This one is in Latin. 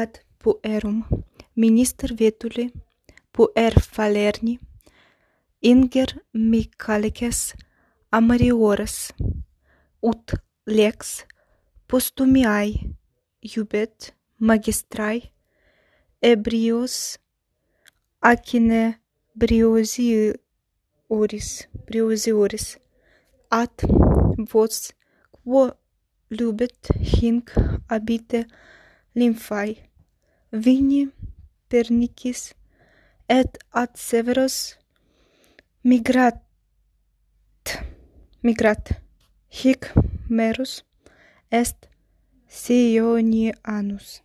ad puerum. Minister vetuli puer falerni inger micalikes amarioras ut lex postumiae iubet magistrai ebrios acine briosiuris briosiuris at vos quo lubet hinc habite lymphae vini pernicis et ad severos migrat migrat hic merus est Sionianus.